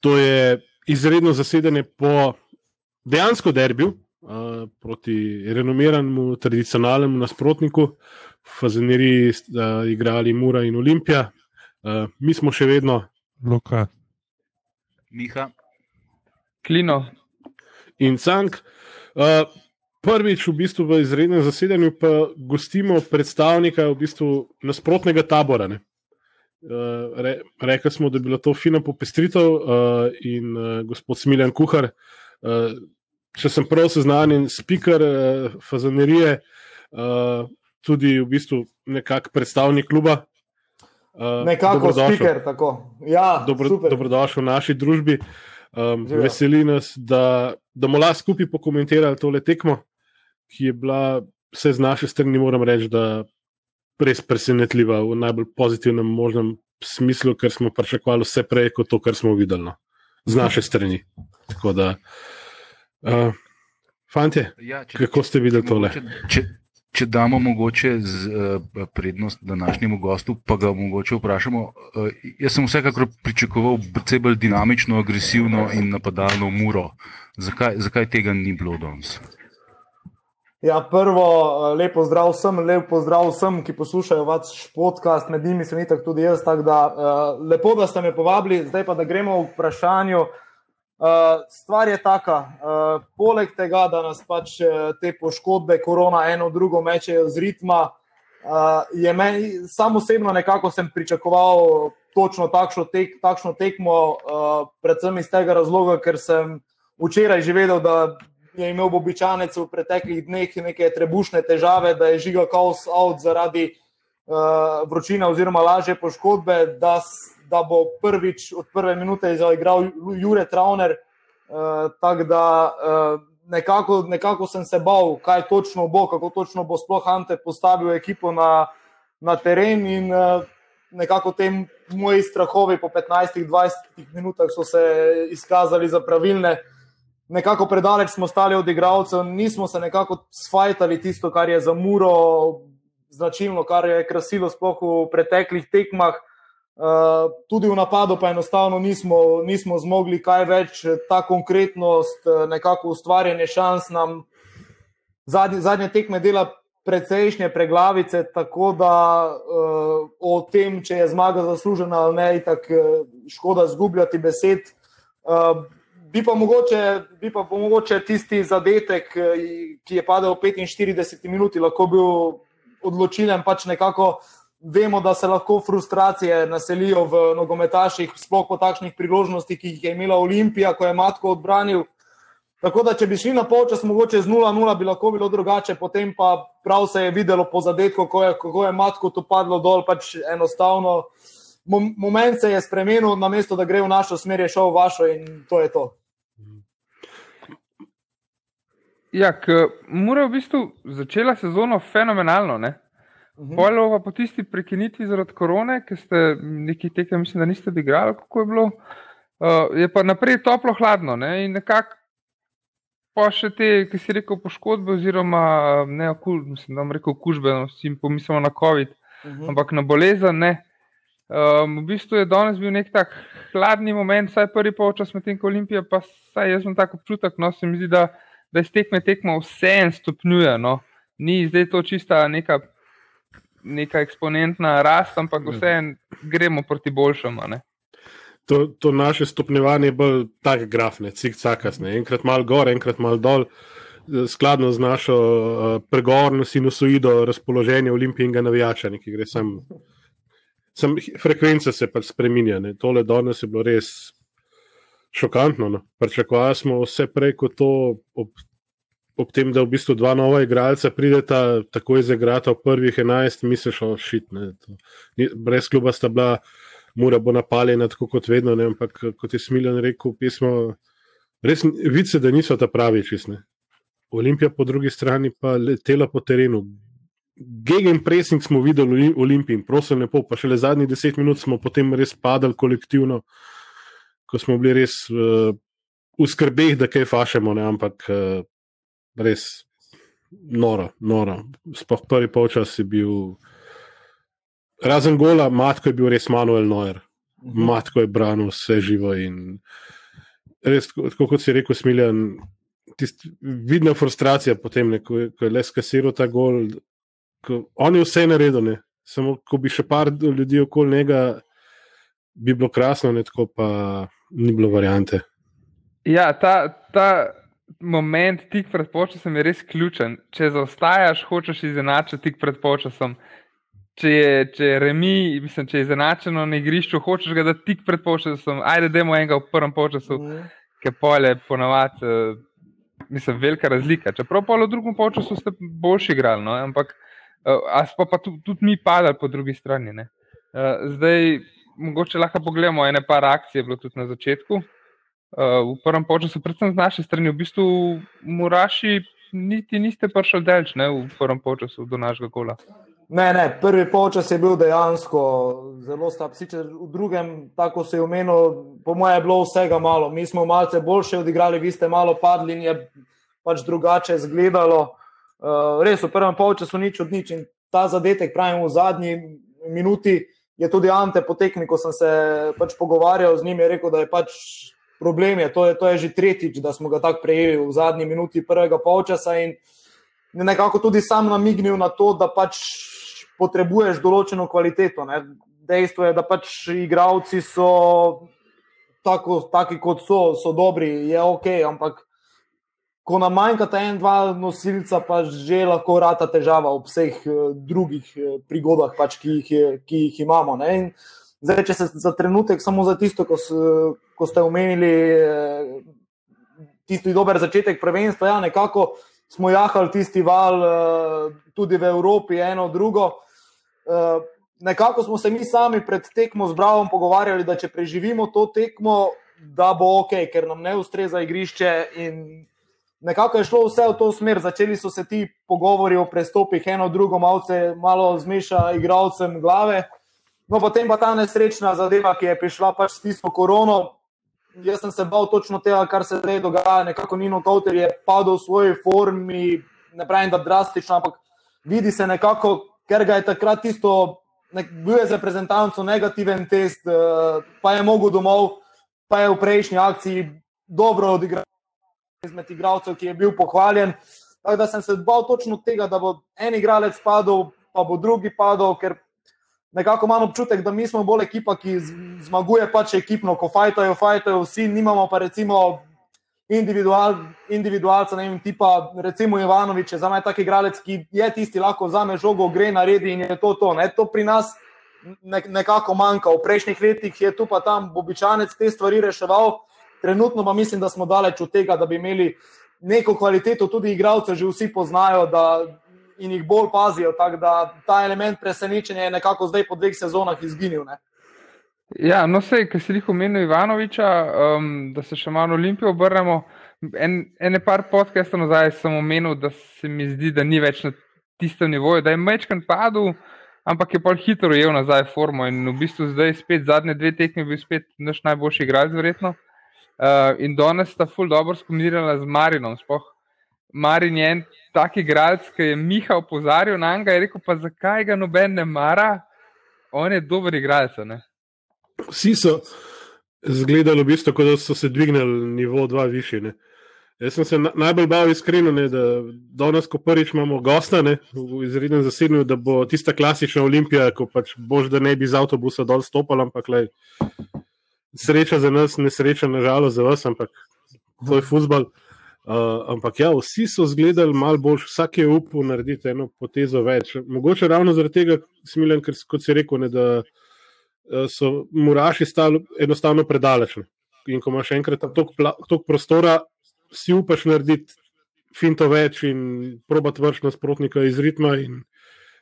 to je izredno zasedanje po dejansko derbiju uh, proti renomiranemu, tradicionalnemu nasprotniku. Fazeneri sta igrali Mura in Olimpija, uh, mi smo še vedno. Luka. Miha. Klino. In Cank. Uh, prvič v bistvu v izrednem zasedanju pa gostimo predstavnika v bistvu nasprotnega tabora. Ne? Uh, re, rekli smo, da je bila to fina popestritev uh, in uh, gospod Smiljan Kuhar, uh, če sem prav seznanjen, speaker uh, Fazanerije, uh, tudi v bistvu nekak predstavnik kluba. Uh, Nekako speaker, tako. Ja, dobro, dobrodošel v naši družbi. Um, veseli nas, da, da bomo lahko skupaj pokomentirali tole tekmo, ki je bila vse z naše strani, moram reči, da res presenetljiva v najbolj pozitivnem možnem smislu, ker smo pričakovali vse prej kot to, kar smo videli no, z naše strani. Tako da, uh, fantje, ja, če, kako ste videli tole? Če, če, če damo mogoče z, uh, prednost današnjemu gostu, pa ga mogoče vprašamo. Uh, jaz sem vsekakor pričakoval precej bolj dinamično, agresivno in napadalno muro. Zakaj, zakaj tega ni bilo danes? Ja, prvo, eh, lepo zdrav vsem, lepo zdrav vsem, ki poslušajo vaš podcast, med njimi sem itak tudi jaz. Da, uh, lepo, da ste me povabili, zdaj pa da gremo v vprašanje. Uh, stvar je taka, uh, poleg tega, da nas pač te poškodbe, korona, eno drugo mečejo z ritma, uh, je meni, sam osebno nekako sem pričakoval točno takšno, tek, takšno tekmo, uh, predvsem iz tega razloga, ker sem včeraj že vedel, da je imel običajnec v preteklih dneh neke trebušne težave, da je žigal kaos out zaradi uh, vročine oziroma lažje poškodbe, da, da bo prvič od prve minute zaigral Jure Trauner. Uh, Tako da uh, nekako, nekako sem se bal, kaj točno bo, kako točno bo sploh Ante postavil ekipo na, na teren in uh, nekako te moji strahovi po 15-20 minutah so se izkazali za pravilne. Uh, nekako predaleč smo stali od igralcev, nismo se nekako svajtali tisto, kar je za muro značilno, kar je krasilo sploh v preteklih tekmah. Uh, tudi v napadu, pa enostavno nismo, nismo zmogli kaj več, ta konkretnost, eh, nekako ustvarjanje šans nam zadnje, zadnje tekme dela precejšnje preglavice, tako da uh, o tem, če je zmaga zaslužena ali ne, tako škoda zgubljati besed. Uh, bi pa mogoče, bi pa mogoče tisti zadetek, ki je padel v 45 minuti, lahko bil odločilen. Pač nekako vemo, da se lahko frustracije naselijo v nogometaših, sploh po takšnih priložnostih, ki jih je imela Olimpija, ko je Matko odbranil. Tako da, če bi šli na polčas, mogoče z 0-0, bi lahko bilo drugače, potem pa prav se je videlo po zadetku, kako je, kako je Matko to padlo dol, pač enostavno. Moment se je spremenil, namesto da gre v našo smer, je šel v vašo in to je to. Ja, mora v bistvu začela sezono fenomenalno. Uh -huh. Pojlo pa po tisti prekinitvi zaradi korone, ki ste neki tekem, mislim, da niste odigrali, kako je bilo. Uh, je pa naprej toplo, hladno. Ne? In nekako pa še te, ki si rekel, poškodbe, oziroma ne, okul, mislim, da vam rekel, okužbe, no, si jim pomislimo na COVID, uh -huh. ampak na bolezen. Ne? Um, v bistvu je danes bil nek tak hladni moment, vsaj prvi polčas med tem, ko Olimpija, pa saj jaz imam tako občutek, no se mi zdi, da da iz tekme tekmo vse en stopnjuje. No. Ni zdaj to čista neka, neka eksponentna rast, ampak vse en gremo proti boljšemu. To, to naše stopnjevanje je bolj tak graf, ne cikcakasne. Enkrat mal gor, enkrat mal dol, skladno z našo uh, pregovorno sinusoido razpoloženja olimpijskega navijača, ki gre sem. Sem, frekvence se pač spremenjajo. Tole danes je bilo res šokantno. No. Pričakovali smo vse prej kot to, ob, ob tem, da v bistvu dva nova igralca prideta takoj zaigrata v prvih enajst, misliš, o šitne. Brez kluba sta bila, mora bo napaljena, tako kot vedno, ne. ampak kot je Smiljan rekel, pismo, res vidi se, da niso ta pravi čistne. Olimpija po drugi strani pa letela po terenu. Gegen pressing smo videli v Olimpiji, prosim, lepo, pa šele zadnjih deset minut smo potem res padali kolektivno. Uh, ko smo bili res uh, v skrbeh, da kaj fašemo, ne? ampak uh, res noro, noro. Sploh prvi polčas je bil, razen gola, matko je bil res Manuel Neuer. Mhm. Matko je branil vse živo in res, tako kot si rekel, smiljen. Vidna frustracija potem, ne, ko, ko je le skasiral ta gol. Ko, on je vse naredil, ne. samo ko bi še par ljudi okoli njega, bi bilo krasno, ne, tako pa ni bilo variante. Ja, ta, ta moment tik pred počasom je res ključen. Če zaostajaš, hočeš izenačiti tik pred počasom. Če je, če je remi, mislim, če je izenačeno na igrišču, hočeš ga da tik pred počasom. Ajde, demo enega v prvem počasu, mm. ki pole ponavadi, uh, mislim, velika razlika. Čeprav polo v drugem počasu ste boljši igrali, no? ampak uh, pa, pa tudi, tudi mi padali po drugi strani. Uh, zdaj, mogoče lahko pogledamo ene par akcije, bilo tudi na začetku. Uh, v prvem času, predvsem z naše strani, v bistvu Muraši niti niste prišli delč ne, v prvem času do našega gola. Ne, ne, prvi počas je bil dejansko zelo slab. Sicer v drugem, tako se je omenil, po mojem, je bilo vsega malo. Mi smo malce boljše odigrali, vi ste malo padli in je pač drugače izgledalo. Uh, res v prvem času nič od nič in ta zadetek, pravim, v zadnji minuti je tudi Ante poteknik, ko sem se pač pogovarjal z njim, je rekel, da je pač problem je, to je, to je že tretjič, da smo ga tako prejeli v zadnji minuti prvega polčasa in nekako tudi sam namignil na to, da pač potrebuješ določeno kvaliteto. Ne. Dejstvo je, da pač igravci so tako, taki, kot so, so dobri, je ok, ampak ko nam manjka ta en, dva nosilca, pa že lahko rata težava ob vseh uh, drugih uh, prigodah, pač, ki, jih, ki jih imamo. Zdaj, če se za trenutek samo za tisto, ko, ko ste omenili uh, tisti dober začetek prvenstva, ja, nekako smo jahali tisti val tudi v Evropi, eno drugo. Nekako smo se mi sami pred tekmo z Bravom pogovarjali, da če preživimo to tekmo, da bo ok, ker nam ne ustreza igrišče in nekako je šlo vse v to smer, začeli so se ti pogovori o prestopih, eno, drugo, malce, malo zmeša igralcem glave. No, potem pa ta nesrečna zadeva, ki je prišla pač s tisto korono. Jaz sem se bal točno tega, kar se zdaj dogaja. Nekako Nino Kauter je padel v svoji formi, ne pravim, da drastično, ampak vidi se nekako, ker ga je takrat tisto, nek, bil je za reprezentanco negativen test, uh, pa je mogel domov, pa je v prejšnji akciji dobro odigral izmed igralcev, ki je bil pohvaljen. Tako da sem se bal točno tega, da bo en igralec padel, pa bo drugi padel, ker nekako imam občutek, da mi smo bolj ekipa, ki zmaguje pač ekipno, ko fajtajo, fajtajo vsi, nimamo pa recimo individual, individualca, ne vem, tipa recimo Ivanovič, za me je tak igralec, ki je tisti, lahko vzame žogo, gre na redi in je to to. Ne? To pri nas nekako manjka. V prejšnjih letih je tu pa tam Bobičanec te stvari reševal. Trenutno pa mislim, da smo daleč od tega, da bi imeli neko kvaliteto, tudi igravce že vsi poznajo da, in jih bolj pazijo. Tako da ta element presenečenja je nekako zdaj po dveh sezonah izginil. Ne? Ja, no, sej, ki si jih omenil Ivanoviča, um, da se še malo Olimpijo obrnemo. En, ene par podcastov nazaj sem omenil, da se mi zdi, da ni več na tistem nivoju, da je mečkan padel, ampak je pa hitro ujel nazaj formo in v bistvu zdaj spet zadnje dve tekme bil spet naš najboljši igralec, verjetno. Uh, in danes sta ful dobro skombinirala z Marinom. Spoh. Marin je en tak igralec, ki je Miha opozarjal na njega in rekel: pa zakaj ga noben ne mara, on je dober igralec. Vsi so zgledali, v bistvu, kot da so se dvignili nivo dva više. Ne? Jaz sem se na, najbolj bal iskreno, ne, da danes, ko prvič imamo gosta ne, v izrednem zasednju, da bo tista klasična olimpija, ko pač boš, da ne bi z avtobusa dol stopal, ampak le sreča za nas, nesreča nažalost za vas, ampak to je futbol. Uh, ampak ja, vsi so zgledali malo bolj, vsak je upal narediti eno potezo več. Mogoče ravno zaradi tega, smilen, ker kot si rekel, ne, da uh, so muraši stali enostavno predaleč. Ne. In ko imaš enkrat toliko prostora, si upaš narediti finto več in probat vrš nasprotnika iz ritma.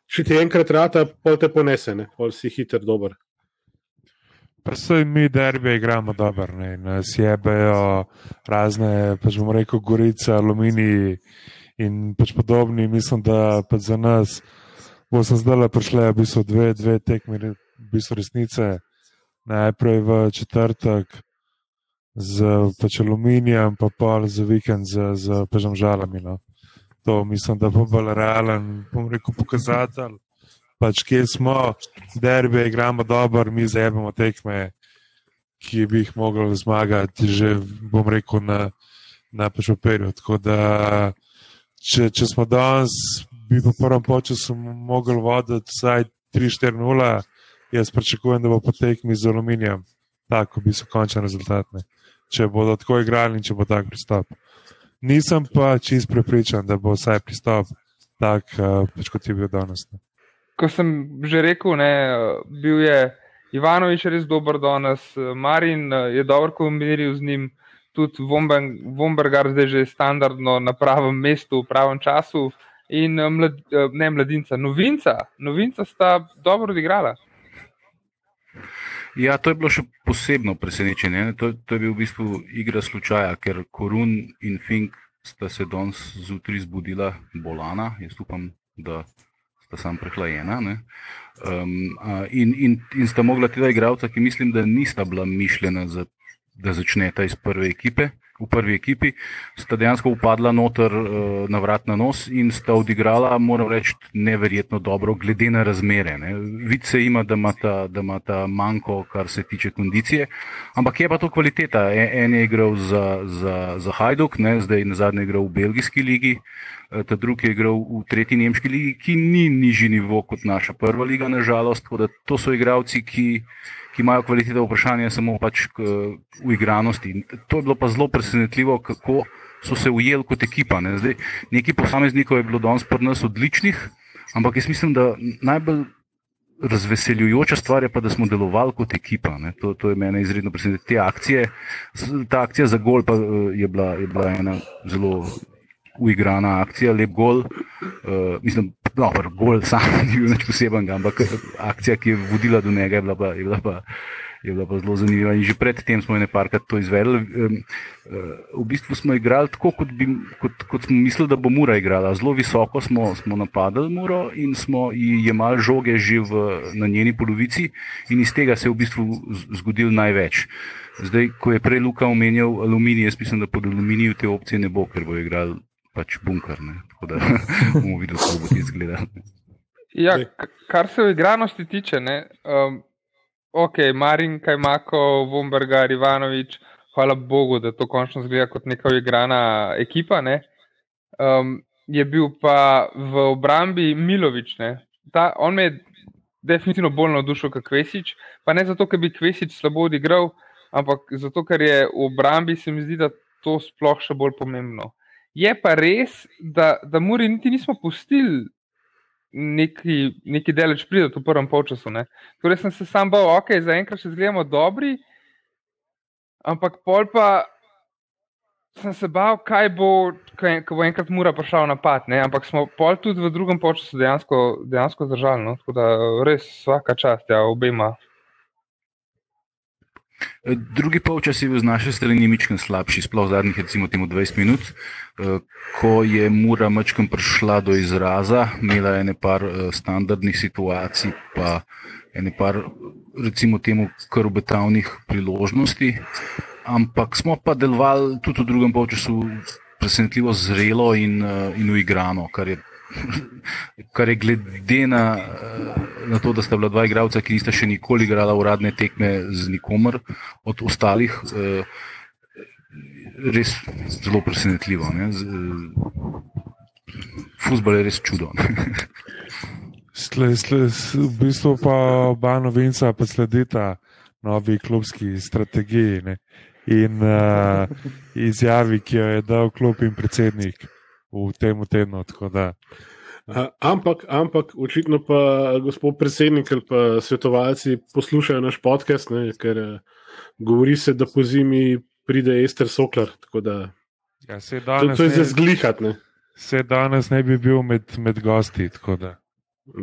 Če ti enkrat rata, pol te ponese, pol si hiter, dober. Predvsej mi derbe igramo dobro, ne nas jebejo razne, pač bomo rekel, gorice, aluminij in pač podobni. Mislim, da pač za nas bo se zdaj le prišle v bistvu dve, dve tekmi, v bistvu resnice. Najprej v četrtek z pač aluminijem, pa pol za vikend z, z pažam žalami. No. To mislim, da bo bolj realen, bom rekel, pokazatelj pač kje smo, derbe, igramo dobro, mi zajemamo tekme. ki bi jih mogli zmagati, že bom rekel, na, na pač papirju. Tako da, če, če smo danes, bi po prvem času mogli voditi vsaj 3-4-0, jaz pričakujem, da bo potekmi z aluminijem, tako bi so končni rezultati. Če bodo tako igrali in če bo tak pristop. Nisem pa čist prepričan, da bo vsaj pristop tak, uh, kot je bil danes. Ne. Ko sem že rekel, ne, bil je Ivanovič res dober danes, Marin je dobro kombiniral z njim, tudi Vombergar zdaj že standardno na pravem mestu, v pravem času. In mlad, ne mladinca, novinca, novinca sta dobro odigrala. Ja, to je bilo še posebno presenečenje. To, to je bil v bistvu igra slučaja, ker Korun in Fink sta se danes zjutraj zbudila bolana. Jaz upam, da sta sam prehlajena. Um, in, in, in sta mogla tega igralca, ki mislim, da nista bila mišljena, za, da začneta iz prve ekipe v prvi ekipi, sta dejansko upadla noter uh, na vrat na nos in sta odigrala, moram reči, neverjetno dobro, glede na razmere. Vid se ima, da ima, ta, da ima ta manjko, kar se tiče kondicije, ampak je pa to kvaliteta. E, en je igral za, za, za Hajduk, ne? zdaj na zadnje igral v belgijski ligi. E, ta drugi je igral v tretji nemški ligi, ki ni nižji nivo kot naša prva liga, nažalost. To so igravci, ki, ki imajo kvalitete vprašanja samo pač v igranosti. To je bilo pa zelo presenetljivo, kako so se ujeli kot ekipa. Ne. Zdaj, nekaj posameznikov je bilo danes pri nas odličnih, ampak jaz mislim, da najbolj razveseljujoča stvar je pa, da smo delovali kot ekipa. To, to je meni izredno presenetilo. Te akcije, ta akcija za gol pa je bila, je bila ena zelo uigrana akcija, lep gol. Uh, mislim, no, gol sam ni bil nič posebenega, ampak akcija, ki je vodila do njega, je bila pa. Je bila pa Je bila pa zelo zanimiva. In že predtem smo nekajkrat to izvedli. V bistvu smo igrali tako, kot, bi, kot, kot smo mislili, da bo Mura igrala. Zelo visoko smo, smo napadali Muro in smo jemali žoge že v, na njeni polovici, in iz tega se je v bistvu zgodil največ. Zdaj, ko je prej Luka omenjal aluminij, jaz mislim, da pod aluminijem te opcije ne bo, ker bo igral pač bunker. Ne? Tako da bomo videli, kako bo ti izgledal. Ja, kar se v igranosti tiče, ne, um, ok, Marin, Kajmako, Vombergar, Ivanovič, hvala Bogu, da to končno zgleda kot neka igrana ekipa. Ne. Um, je bil pa v obrambi Milovič. Ta, on me je definitivno bolj navdušil kot Kvesič, pa ne zato, ker bi Kvesič slabo odigral, ampak zato, ker je v obrambi se mi zdi, da to sploh še bolj pomembno. Je pa res, da, da Muri niti nismo pustili neki, neki delež prideti v prvem polčasu. Ne. Torej sem se sam bal, ok, zaenkrat še zgledamo dobri, ampak pol pa sem se bal, kaj bo, ko bo enkrat Mura prišel napad. Ne. Ampak smo pol tudi v drugem polčasu dejansko, dejansko zdržali. No. Tako da res vsaka čast, ja, obema. Drugi polčas je bil z naše strani ničkrat slabši, sploh zadnjih recimo 20 minut, eh, ko je Mura mačkam prišla do izraza, imela je nekaj eh, standardnih situacij, pa nekaj, recimo, temu kar obetavnih priložnosti. Ampak smo pa delovali tudi v drugem polčasu presenetljivo zrelo in, eh, in uigrano, kar je kar je glede na, na to, da sta bila dva igralca, ki nista še nikoli igrala uradne tekme z nikomer od ostalih, res zelo presenetljivo. Fusbol je res čudo. Sle, sle, v bistvu pa oba novinca pa sledita novi klubski strategiji ne? in uh, izjavi, ki jo je dal klub in predsednik v tem tednu. Ampak, ampak očitno pa gospod predsednik ali pa svetovalci poslušajo naš podcast, ne, ker uh, govori se, da po zimi pride Ester Soklar. Da, ja, to, to je za zglihati. Se danes ne bi bil med, med gosti.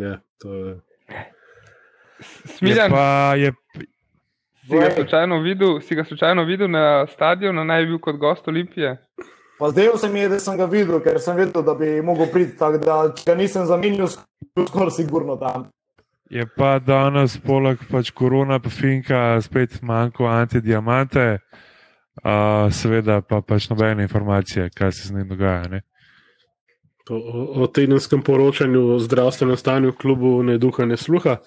Ja, to je. Smiljan, je pa, je... si, ga slučajno videl, si ga slučajno videl na stadionu, naj bi bil kot gost Olimpije? Pa zdaj se mi je, da sem ga videl, ker sem vedel, da bi mogel priti. Tako da, če ga nisem zamenil, sem skoraj sigurno tam. Je pa danes, poleg pač korona, pa finka, spet manjko antidiamante, uh, seveda pa pač nobene informacije, kaj se z njim dogaja. O, o tedenskem poročanju o zdravstvenem stanju v klubu ne duha, ne sluha.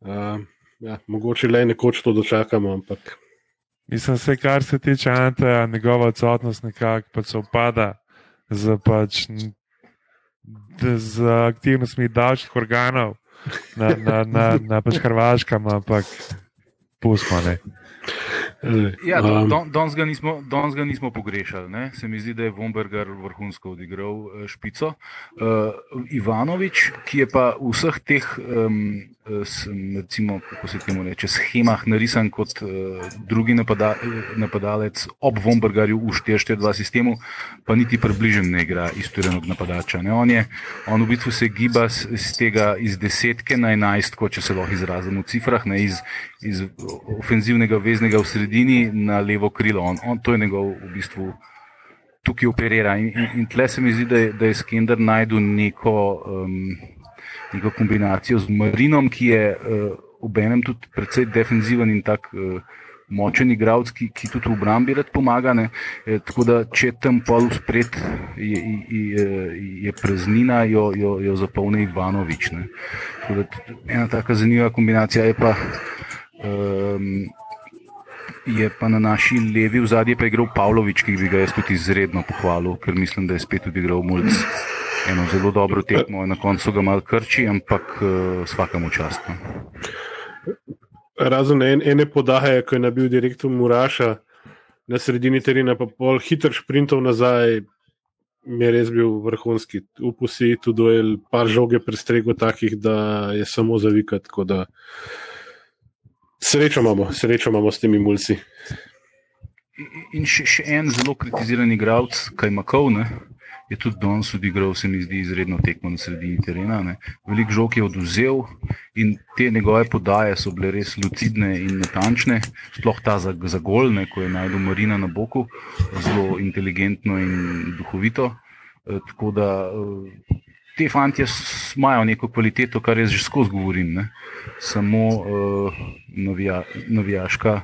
Uh, ja, mogoče le nekoč to dočakamo, ampak Mislim, vse, kar se tiče Anteja, njegova odsotnost nekako pač se upada z, pač, z aktivnostmi davčnih organov na, na, na, na pač Hrvaškem, ampak pustimo ne. Ja, danes ga, ga nismo pogrešali. Ne? Se mi zdi, da je Vomberger vrhunsko odigral uh, špico. Uh, Ivanovič, ki je pa v vseh teh, um, s, recimo, kako se temu reče, schemah narisan kot uh, drugi napada, napadalec ob Vombergerju v 4-4-2 sistemu, pa niti približen ne igra istorenog napadača. On, je, on v bistvu se giba iz tega iz desetke na enajstko, če se lahko izrazim v cifrah, ne iz, iz ofenzivnega veznega v sredini na levo krilo. On, on to je njegov v bistvu. Tukaj operira in, in, in tle se mi zdi, da je, da je Skender najdel neko, um, neko kombinacijo z Marinom, ki je uh, ob enem tudi precej defenziven in tak uh, močen igralec, ki, ki tudi v obrambi rad pomaga. E, tako da, če tam pol spred je, je, je praznina, jo, jo, jo zapolni Ivanovič. Da, ena taka zanimiva kombinacija je pa. Um, je pa na naši levi v zadnji pa igral Pavlović, ki bi ga jaz tudi izredno pohvalil, ker mislim, da je spet tudi igral Mulj. Eno zelo dobro tekmo, na koncu ga malo krči, ampak uh, eh, vsakemu častno. Razen en, ene podaje, ko je nabil direktor Muraša na sredini terena, pa pol hitro sprintov nazaj, mi je res bil vrhunski. Upusi tudi duel, par žoge prestrego takih, da je samo zavikati. Srečo imamo, srečo imamo s temi mulci. In še, še en zelo kritiziran igralec, kaj ima kov, ne? Je tudi danes odigral, se mi zdi, izredno tekmo na sredini terena. Ne? Velik žog je oduzel in te njegove podaje so bile res lucidne in natančne, sploh ta za, za gol, ne? ko je najdel Marina na boku, zelo inteligentno in duhovito. E, tako da e, te fanti imajo neko kvaliteto, kar jaz že skozi govorim. Ne? Samo uh, novija, novijaška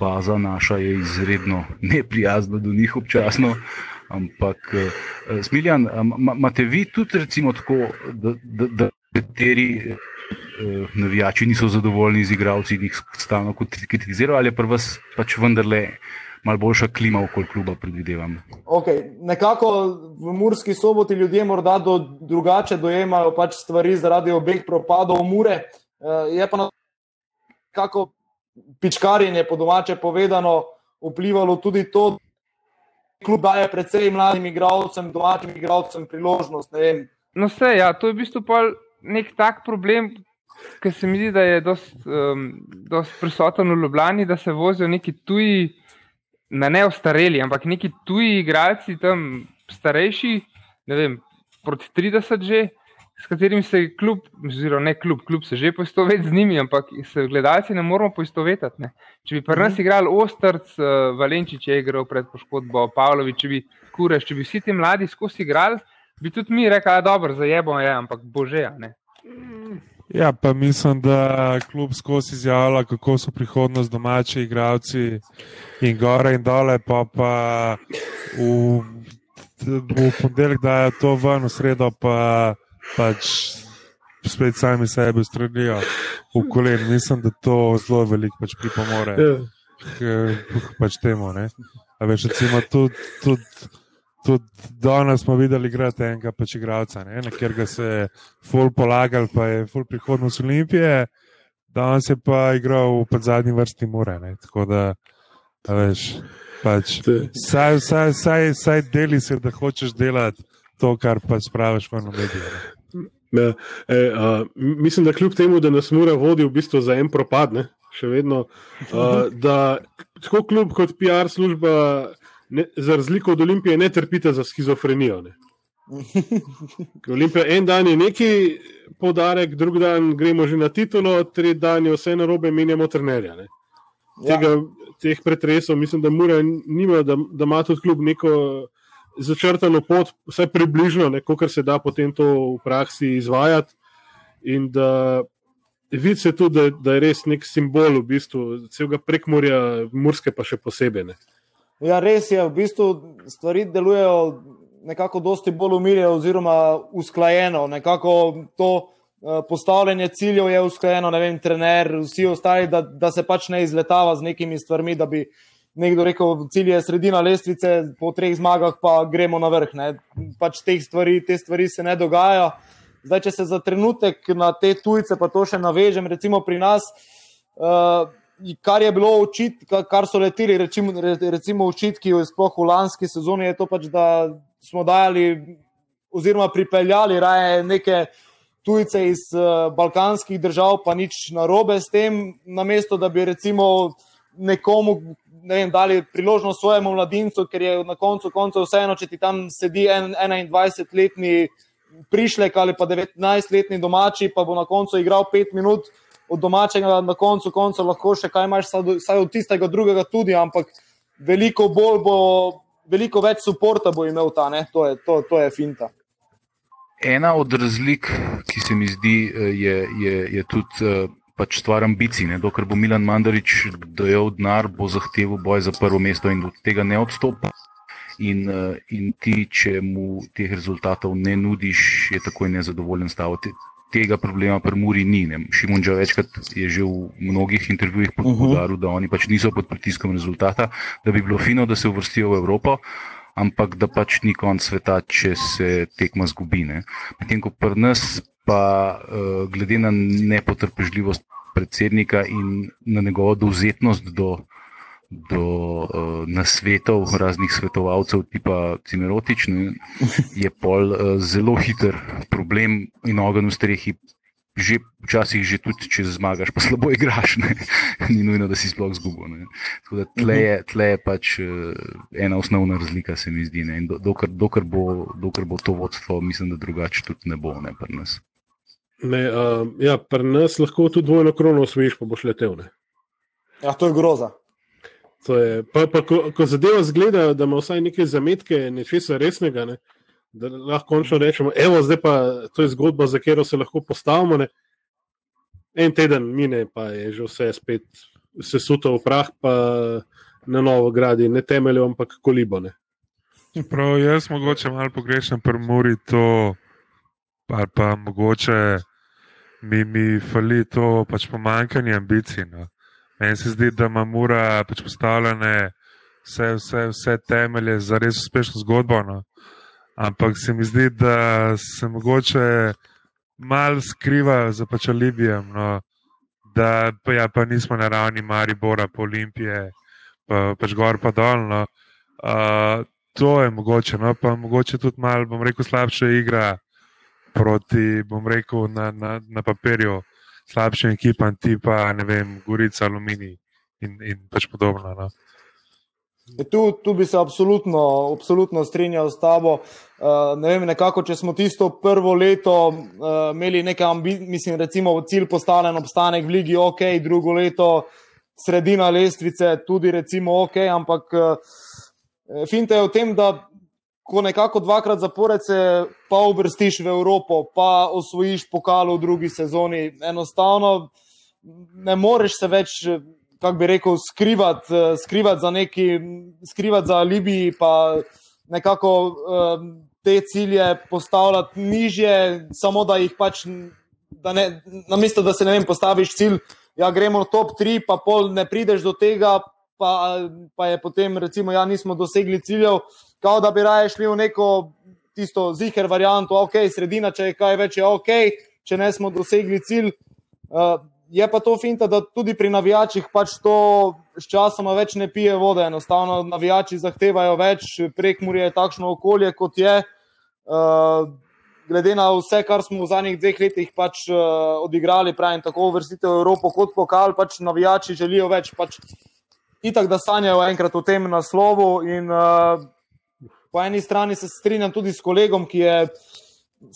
baza naša je izredno neprijazna do njih občasno. Ampak, uh, Smiljan, imate vi tudi recimo tako, da, da, da nekateri uh, navijači niso zadovoljni z igravci in jih stalno kritizirajo, ali pa vas pač vendarle malo boljša klima okoli kluba, predvidevam. Okay. Nekako v Murski soboti ljudje morda do, drugače dojemajo pač stvari zaradi obeh propadov Mure. Eh, je pa nekako pičkarjenje, po domače povedano, vplivalo tudi to, da klub daje predvsej mladim igralcem, domačim igralcem priložnost. No, vse, ja, to je v bistvu nek tak problem. Ker se mi zdi, da je dosti um, prisoten v Ljubljani, da se vozijo neki tuji, na ne ostareli, ampak neki tuji igralci, tam starejši, ne vem, proti 30 že, s katerimi se kljub, oziroma ne kljub, kljub se že poistoveti z njimi, ampak se gledalci ne moramo poistovetiti. Ne. Če bi pri nas mhm. igrali Ostrc, uh, Valenčič je igral pred poškodbo, Pavlović, če bi Kureš, če bi vsi ti mladi skozi igrali, bi tudi mi rekli, da je dobro, zajebo je, ampak bože. Ne. Ja, pa mislim, da kljub skozi izjavlja, kako so prihodnost domači igravci in gore in dole, pa pa v, v ponedeljek dajo to ven, v sredo pa pač spet sami sebe stradijo v kolen. Mislim, da to zelo veliko pač pripomore ja. k pač temu. Ne? A veš, recimo tudi. Tud, tudi danes smo videli, je enega pač igralca, ker ga se je full polagal, pa je full prihodnost Olimpije, danes je pa igral v zadnji vrsti Mure. Ne? Tako da, veš, pač, saj, saj, saj, saj deli se, da hočeš delati to, kar pa spraviš v medije. Ja, e, a, mislim, da kljub temu, da nas mora voditi v bistvu za en propad, ne, še vedno, a, da tako klub kot PR služba ne, za razliko od Olimpije, ne trpite za schizofrenijo. Ne. Olimpija en dan je neki podarek, drug dan gremo že na titulo, tretji dan je vse na robe, menjamo trenerja. Ja. Tega, ja. Teh pretresov, mislim, da mora nima, da, da ima tudi kljub neko začrtano pot, vsaj približno, kako se da potem to v praksi izvajati. In da vidi se tudi, da, da je res nek simbol v bistvu celega prekmorja, Murske pa še posebej. Ne. Ja, res je, v bistvu stvari delujejo nekako dosti bolj umirjeno oziroma usklajeno. Nekako to uh, postavljanje ciljev je usklajeno, ne vem, trener, vsi ostali, da, da se pač ne izletava z nekimi stvarmi, da bi nekdo rekel, cilj je sredina lestvice, po treh zmagah pa gremo na vrh. Ne. Pač te stvari, te stvari se ne dogajajo. Zdaj, če se za trenutek na te tujce, pa to še navežem, recimo pri nas, uh, kar je bilo očit, kar so leteli, recimo, recimo očitki, sploh v lanski sezoni, je to pač, da smo dajali oziroma pripeljali raje neke tujce iz uh, balkanskih držav, pa nič narobe s tem, namesto da bi recimo nekomu ne vem, dali priložnost svojemu mladincu, ker je na koncu koncev vseeno, če ti tam sedi en, 21-letni prišlek ali pa 19-letni domači, pa bo na koncu igral 5 minut. Od domačega na koncu konca lahko še kaj imaš, vsaj od tistega drugega tudi, ampak veliko bolj bo, veliko več podpora bo imel ta, ne? to je, to, to je finta. Ena od razlik, ki se mi zdi, eh, je, je, je tudi eh, pač stvar ambicij. Ne? Dokler bo Milan Mandarič dojel denar, bo zahteval boj za prvo mesto in od tega ne odstopa. In, eh, in ti, če mu teh rezultatov ne nudiš, je takoj nezadovoljen staviti. Tega problema pri Muri ni. Ne. Šimun že večkrat je že v mnogih intervjujih mhm. podaril, da oni pač niso pod pritiskom rezultata, da bi bilo fino, da se uvrstijo v Evropo, ampak da pač ni konc sveta, če se tekma zgubi. Medtem ko pri nas pa uh, glede na nepotrpežljivost predsednika in na njegovo dovzetnost do, do uh, nasvetov raznih svetovalcev, tipa Cimerotične, je pol uh, zelo hiter problem in ogen v strehi. Že včasih, že tudi če zmagaš, pa slabo igraš, ne? ni nujno, da si sploh zgubil. Tle tle je pač ena osnovna razlika, se mi zdi. Dokler, dokler, bo, dokler bo to vodstvo, mislim, da drugače tudi ne bo, ne pa nas. Ne, uh, ja, pri nas lahko tudi dvojno krono osvojiš, pa boš letel. Ne. Ja, to je groza. To je, pa, pa, ko, ko zadeva zgleda, da ima vsaj nekaj zametke, nečesa resnega, ne, da lahko končno rečemo, evo, zdaj pa to je zgodba, za katero se lahko postavimo. Ne. En teden mine, pa je že vse spet sesuto v prah, pa na novo gradi, ne temeljo, ampak kolibone. Prav, jaz mogoče malo pogrešam pri Muri to ali pa mogoče mi, mi fali to pač pomankanje ambicij. No. Meni se zdi, da ima mura pač postavljene vse, vse, vse temelje za res uspešno zgodbo. No. Ampak se mi zdi, da se mogoče malo skriva za pač Libijem. No. Da pa, ja, pa nismo na ravni Maribora, pa Olimpije, pa, pač gor pa dol. No. Uh, to je mogoče, no, pa mogoče tudi malo, bom rekel, slabša igra proti, bom rekel, na, na, na papirju slabšim ekipam, tipa vem, Gorica, Aluminij in, in pač podobno. No. E, tu, tu bi se absolutno, absolutno strinjal s tabo. Uh, ne vem, nekako, če smo tisto prvo leto uh, imeli nekaj ambicij, mislim, recimo cilj postavljen obstanek v Ligi, ok, drugo leto sredina lestvice, tudi recimo ok, ampak uh, finte je v tem, da ko nekako dvakrat zapored se pa uvrstiš v Evropo, pa osvojiš pokal v drugi sezoni. Enostavno ne moreš se več, kako bi rekel, skrivati skrivat za neki, skrivati za Libiji, pa nekako te cilje postavljati nižje, samo da jih pač, da ne, namesto da se ne vem, postaviš cilj. Ja, gremo v top 3, pa pol ne prideš do tega, pa, pa je potem, recimo, ja, nismo dosegli ciljev, kot da bi raje šli v neko tisto ziger varianto, ok, sredina, če je kaj več, je ok, če ne smo dosegli cilj. Uh, je pa to finta, da tudi pri navijačih pač to s časoma več ne pije vode. Enostavno navijači zahtevajo več, prek Murje je takšno okolje, kot je. Uh, glede na vse, kar smo v zadnjih dveh letih pač, uh, odigrali, pravim, tako vrstitev Evropo kot pokal, pač navijači želijo več. Pač, Itak, da sanjajo enkrat v tem naslovu, in uh, po eni strani se strinjam tudi s kolegom, je,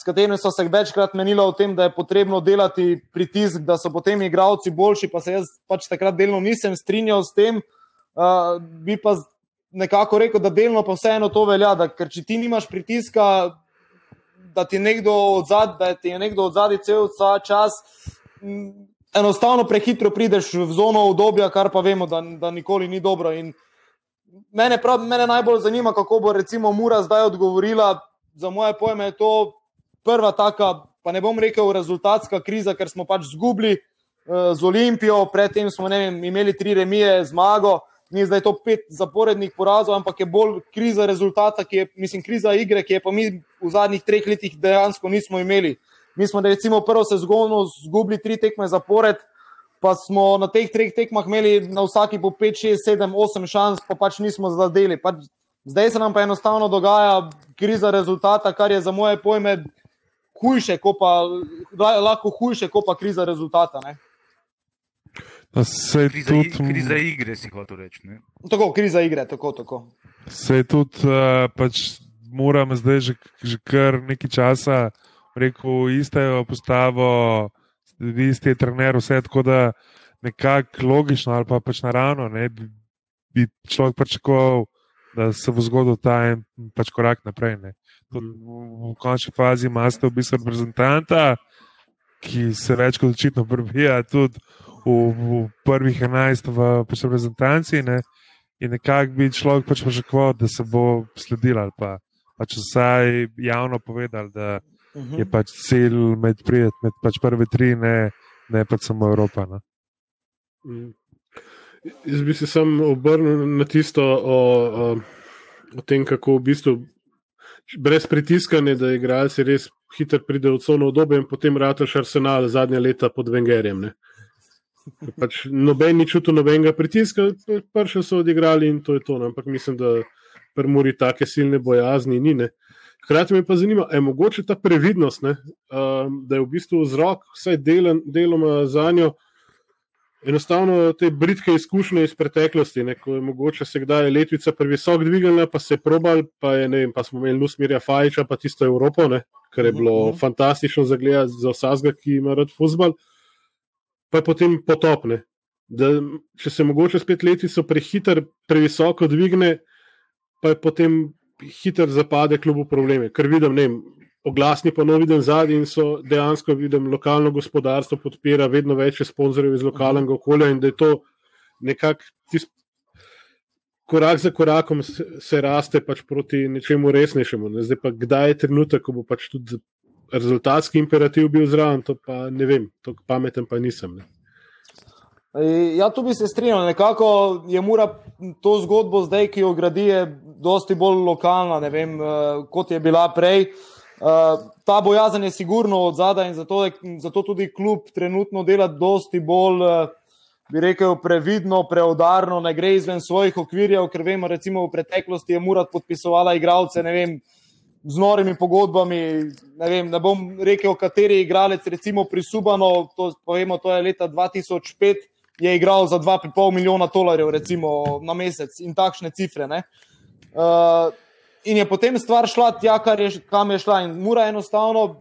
s katerim so se večkrat menili o tem, da je potrebno delati pritisk, da so potem igravci boljši. Pa se jaz pač takrat delno nisem strinjal s tem. Uh, bi pa nekako rekel, da delno pa vseeno to velja, da, ker če ti nimaš pritiska, da ti, odzad, da ti je nekdo od zadaj cel čas. Enostavno prehitro prideš v zono obdobja, kar pa vemo, da, da nikoli ni dobro. In, uh, mene, prav, mene najbolj zanima, kako bo recimo Mura zdaj odgovorila. Za moje pojme je to prva taka, pa ne bom rekel, rezultatska kriza, ker smo pač zgubili uh, z Olimpijo, predtem smo vem, imeli tri remije, zmago. ni zdaj to pet zaporednih porazov, ampak je bolj kriza rezultata, ki je, mislim, kriza igre, ki je pa mi v zadnjih treh letih dejansko nismo imeli. Mi smo, recimo, prvo sezonu zgubili tri tekme zapored, pa smo na teh treh tekmah imeli na vsaki po 5, 6, 7, 8 šans, pa pač nismo zadeli. Pač zdaj se nam pa enostavno dogaja kriza rezultata, kar je za moje pojme hujše, pa, lahko hujše, kot pa kriza rezultata. Ne? Se kriza, tudi, kriza igre, si hotel reči. Ne? Tako, kriza igre, tako. tako. Se tudi, uh, pač moram zdaj že, že kar nekaj časa rekel, iste postavo, vi ste trener, vse tako da nekako logično ali pa pač naravno ne, bi, bi človek pričakoval, da se bo zgodil ta en pač korak naprej. Ne. V, v končni fazi imate v bistvu reprezentanta, ki se več kot očitno prebija tudi v, v prvih 11 v pač reprezentanci. Ne? In nekako bi človek pač pričakoval, da se bo sledil ali pa, pa če vsaj javno povedal, da uh -huh. je pač cilj med prijet, med pač prve tri, ne, ne pa samo Evropa. No? Mm. Jaz bi se sam obrnil na tisto o, o, o tem, kako v bistvu brez pritiskanja, da igralci res hitro pridejo v cono obdobje in potem rataš arsenal zadnja leta pod Vengerjem. Ne? Pač noben ni čutil nobenega pritiska, prši so odigrali in to je to. No. Ampak mislim, da prmuri take silne bojazni ni. Ne. Hkrati me pa zanima, je mogoče ta previdnost, ne, um, da je v bistvu vzrok, vsaj delen, deloma za njo, enostavno te britke izkušnje iz preteklosti, ne, ko je mogoče se kdaj letvica previsok dvignila, pa se je probal, pa, je, vem, pa smo imeli Lusmirja Fajča, pa tisto Evropo, ne, kar je bilo uh mhm, -huh. Mhm. fantastično za gledati za vsakega, ki ima rad futbol pa je potem potopne. Da, če se mogoče spet letico prehiter, previsoko dvigne, pa je potem hiter zapade kljub probleme. Ker vidim, ne, oglasni pa novi dan zadnji in so dejansko vidim, lokalno gospodarstvo podpira vedno več sponzorjev iz lokalnega okolja in da je to nekako tisto. Korak za korakom se raste pač proti nečemu resnejšemu. Ne? Zdaj pa kdaj je trenutek, ko bo pač tudi rezultatski imperativ bil zraven, to pa ne vem, tako pameten pa nisem. Ne. Ja, tu bi se strinjal. Nekako je mora to zgodbo zdaj, ki jo gradi, je dosti bolj lokalna, vem, eh, kot je bila prej. Eh, ta bojazen je sigurno od zadaj in zato, zato tudi klub trenutno dela dosti bolj, bi rekel, previdno, preudarno, ne gre izven svojih okvirjev, ker vemo, recimo v preteklosti je Murat podpisovala igralce, ne vem, z norimi pogodbami. Ne, vem, ne bom rekel, kateri igralec, recimo pri Subano, to, povemo, to je leta 2005, je igral za 2,5 milijona dolarjev recimo, na mesec in takšne cifre. Uh, in je potem stvar šla tja, je, kam je šla. In mora enostavno,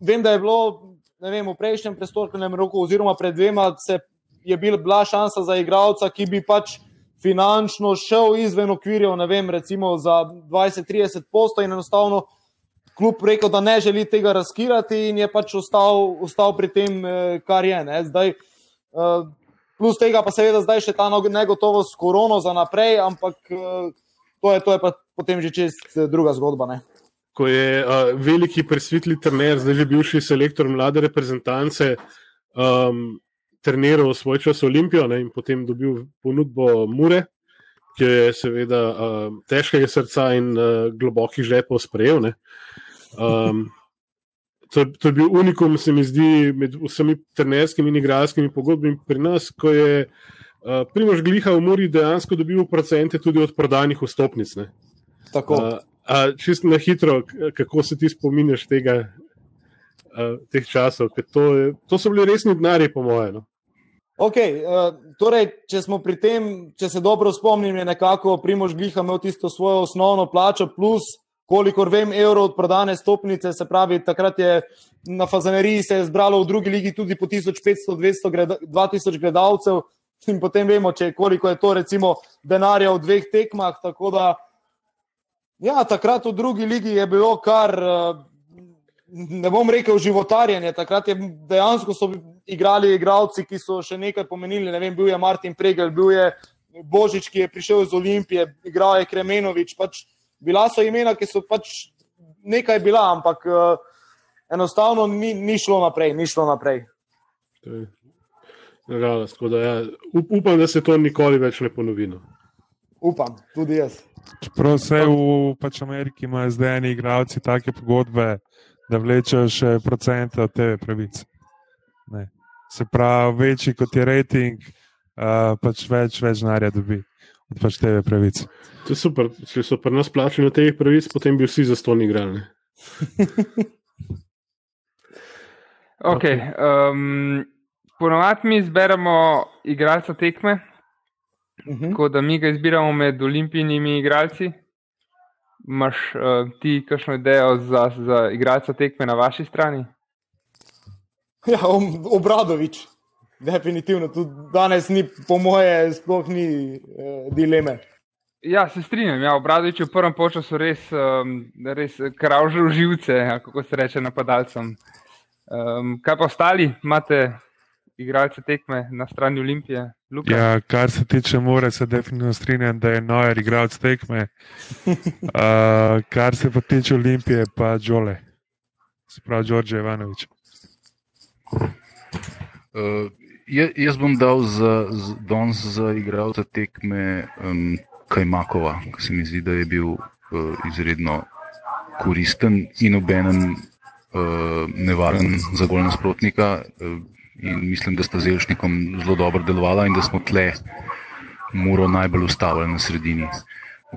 vem, da je bilo vem, v prejšnjem prestolnem roku, oziroma pred dvema, se je bila šansa za igralca, ki bi pač finančno šel izven okvirjev, ne vem, recimo za 20-30 postov in enostavno kljub rekel, da ne želi tega razkirati in je pač ostal, ostal pri tem, eh, kar je. Zdaj, eh, plus tega pa seveda zdaj še ta negotovost s korono za naprej, ampak eh, to je, to je pa potem že čist druga zgodba. Ne? Ko je uh, veliki presvetli trener, zdaj že bivši selektor mlade reprezentance, um, treniral svoj čas Olimpijo ne, in potem dobil ponudbo Mure, ki je seveda uh, težkega srca in uh, globokih žepov sprejel. Um, to, to je bil unikum, se mi zdi, med vsemi trenerskimi in igralskimi pogodbami pri nas, ko je uh, Primož Gliha v Muri dejansko dobil procente tudi od prodanih vstopnic. Ne. Tako. Uh, Čisto na hitro, kako se ti spominješ tega, uh, teh časov. To, je, to so bili resni denarji, po mojem. No? Okay, uh, torej, če smo pri tem, če se dobro spomnim, je nekako Primož Gliha imel tisto svojo osnovno plačo, plus, kolikor vem, evrov od prodane stopnice. Se pravi, takrat je na Fazaneriji se je zbralo v drugi ligi tudi po 1500-2000 gledalcev, in potem vemo, če, koliko je to recimo denarja v dveh tekmah. Tako da, ja, takrat v drugi ligi je bilo kar. Uh, ne bom rekel životarjenje, takrat je dejansko so igrali igralci, ki so še nekaj pomenili. Ne vem, bil je Martin Pregel, bil je Božič, ki je prišel iz Olimpije, igral je Kremenovič. Pač bila so imena, ki so pač nekaj bila, ampak uh, enostavno ni, ni šlo naprej. Ni šlo naprej. Nažalost, da ja. Up, upam, da se to nikoli več ne ponovi. No. Upam, tudi jaz. Čeprav vse v pač Ameriki imajo zdaj eni igravci take pogodbe, da vlečejo še procente od tebe pravic. Ne. Se pravi, večji kot je rating, uh, pač več, več denarja dobi pač tebe pravic. To je super. Če so pri nas plačali od teh pravic, potem bi vsi za ston igrali. ne. Okay, um, Ponovadi mi izberemo igralca tekme, Mhm. tako da mi ga izbiramo med olimpijskimi igralci. Imaš uh, ti kakšno idejo za, za igralca tekme na vaši strani? Ja, Obradovič, definitivno. Tudi danes ni, po moje, sploh ni eh, dileme. Ja, se strinjam. Ja, Obradovič je v prvem času res, um, res kravžil živce, ja, kako se reče napadalcem. Um, kaj pa ostali, imate igralce tekme na strani Olimpije? Luka? Ja, kar se tiče Mure, se definitivno strinjam, da je Noer igralec tekme. Uh, kar se pa tiče Olimpije, pa Džole, sprav Đorđe Ivanovič. Uh, je- jaz bom dal za, z- danes za igralca tekme um, Kajmakova, ki se mi zdi, da je bil uh, izredno koristen in obenem uh, nevaren za gol nasprotnika. Uh, in mislim, da sta z Elšnikom zelo dobro delovala in da smo tle Muro najbolj ustavili na sredini.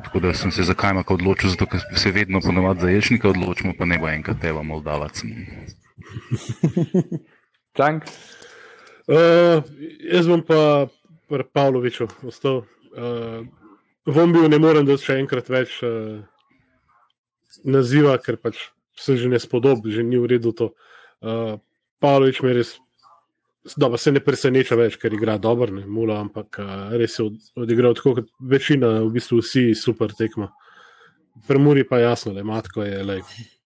Tako da sem se za Kajmaka odločil, zato ker se vedno ponovadi za Elšnika odločimo, pa ne bo enkrat Eva Moldavac. Cank? Uh, jaz bom pa pri Pavloviču ostal. Uh, Vom bil ne morem dati še enkrat več uh, naziva, ker pač se že ne spodobi, že ni v redu to. Uh, Pavlovič me res, dobro, se ne preseneča več, ker igra dobro, ne mula, ampak res je od, odigral tako kot večina, v bistvu vsi super tekmo. Premuri pa jasno, da matko je lej.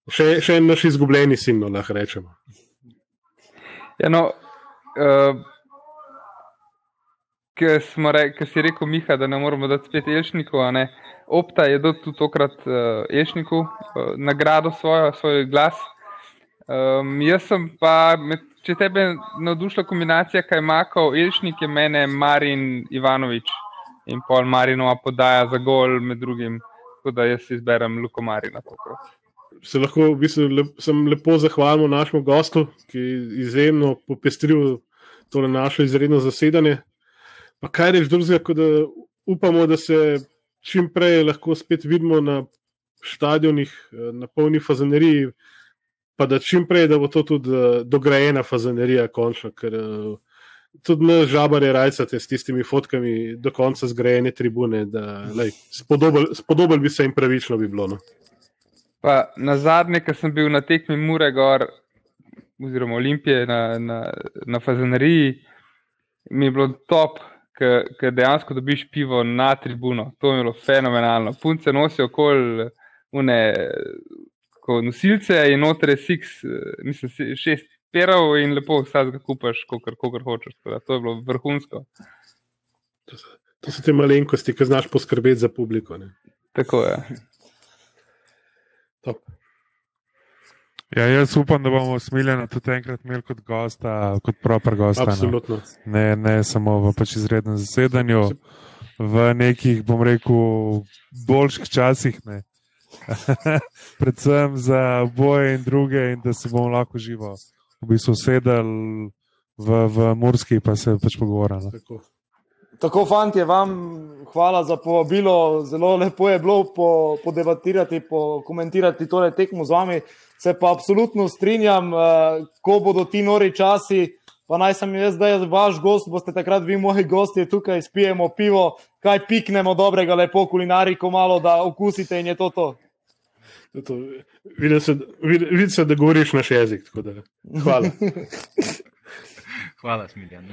Še, še en naš izgubljeni sin, lahko rečemo. Ja, no, uh, Ker si rekel, Miha, da ne moramo dati spet Elšniku. a ne. Opta je dal tudi tokrat uh, Elšniku uh, nagrado svojo, svoj glas. Um, jaz sem pa, med, če tebe navdušila kombinacija Kajmakov, Elšnik je mene Marin Ivanovič in pol Marinova podaja za gol med drugim. Tako da jaz izberem Luko Marina tokrat. se lahko v bistvu lep, lepo zahvalil našemu gostu, ki je izjemno popestril to naše izredno zasedanje. Pa kaj reč drugega, kot da upamo, da se čim prej lahko spet vidimo na stadionih, na polni fazaneriji, pa da čim prej, da bo to tudi dograjena fazanerija, končno. Ker tudi naš žabar je rajcate s tistimi fotkami do konca zgrajene tribune, da lej, spodobel, spodobel bi se jim pravično bi bilo. No. Pa na zadnje, ko sem bil na tekmi Mure Gor, oziroma Olimpije na, na, na Fazaneriji, mi je bilo top, ker dejansko dobiš pivo na tribuno. To je bilo fenomenalno. Punce nosijo okoli une nosilce in noter je six, mislim, šest perov in lepo vsakega kupaš, kokar, kokar hočeš. Tako da To je bilo vrhunsko. To so, to so te malenkosti, ki znaš poskrbeti za publiko. Ne. Tako je. Top. Ja, jaz upam, da bomo smiljeno tudi enkrat imeli kot gosta, kot proper gosta. no. Absolutno. Ne, ne samo v pač izrednem zasedanju, v nekih, bom rekel, boljših časih. Predvsem za boje in druge, in da se bomo lahko živo v bistvu sedeli v, v Murski, pa se pač pogovarjali. Tako. Tako, fanti, vam hvala za povabilo. Zelo lepo je bilo po, podebatirati, pokomentirati tole tekmo z vami. Se pa absolutno strinjam, eh, ko bodo ti nori časi. Pa naj sem jaz zdaj vaš gost, boste takrat vi moji gosti tukaj, spijemo pivo, kaj piknemo dobrega, lepo kulinariko, malo da okusite in je to to. To. Vidim, se, vid, se, da govoriš naš jezik. tako Da, hvala. Hvala, Smiljan.